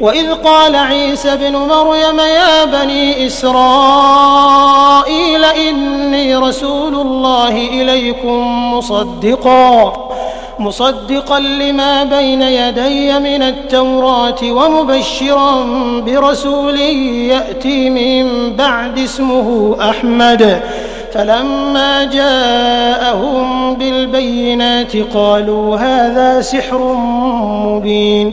وإذ قال عيسى ابن مريم يا بني إسرائيل إني رسول الله إليكم مصدقا مصدقا لما بين يدي من التوراة ومبشرا برسول يأتي من بعد اسمه أحمد. فلما جاءهم بالبينات قالوا هذا سحر مبين.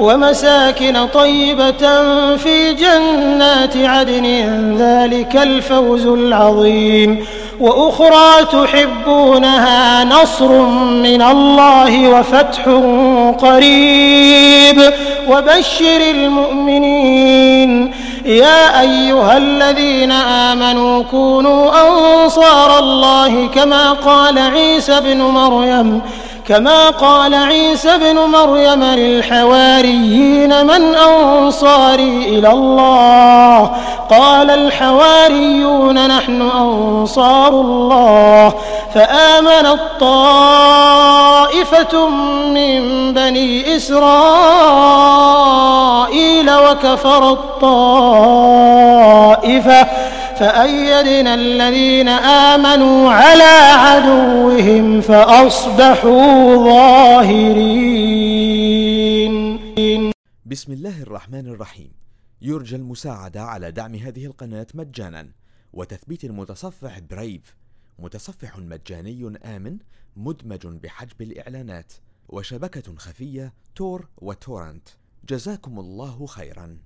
ومساكن طيبة في جنات عدن ذلك الفوز العظيم. وأخرى تحبونها نصر من الله وفتح قريب. وبشر المؤمنين. يا أيها الذين آمنوا كونوا أنصار الله كما قال عيسى بن مريم. كما قال عيسى بن مريم للحواريين من أنصاري إلى الله. قال الحواريون نحن أنصار الله. فآمنت طائفة من بني إسرائيل وكفرت طائفة فأيدنا الذين آمنوا على عدوهم فأصبحوا ظاهرين. بسم الله الرحمن الرحيم. يرجى المساعدة على دعم هذه القناة مجانا. وتثبيت المتصفح برايف متصفح مجاني آمن مدمج بحجب الإعلانات. وشبكة خفية تور وتورنت. جزاكم الله خيرا.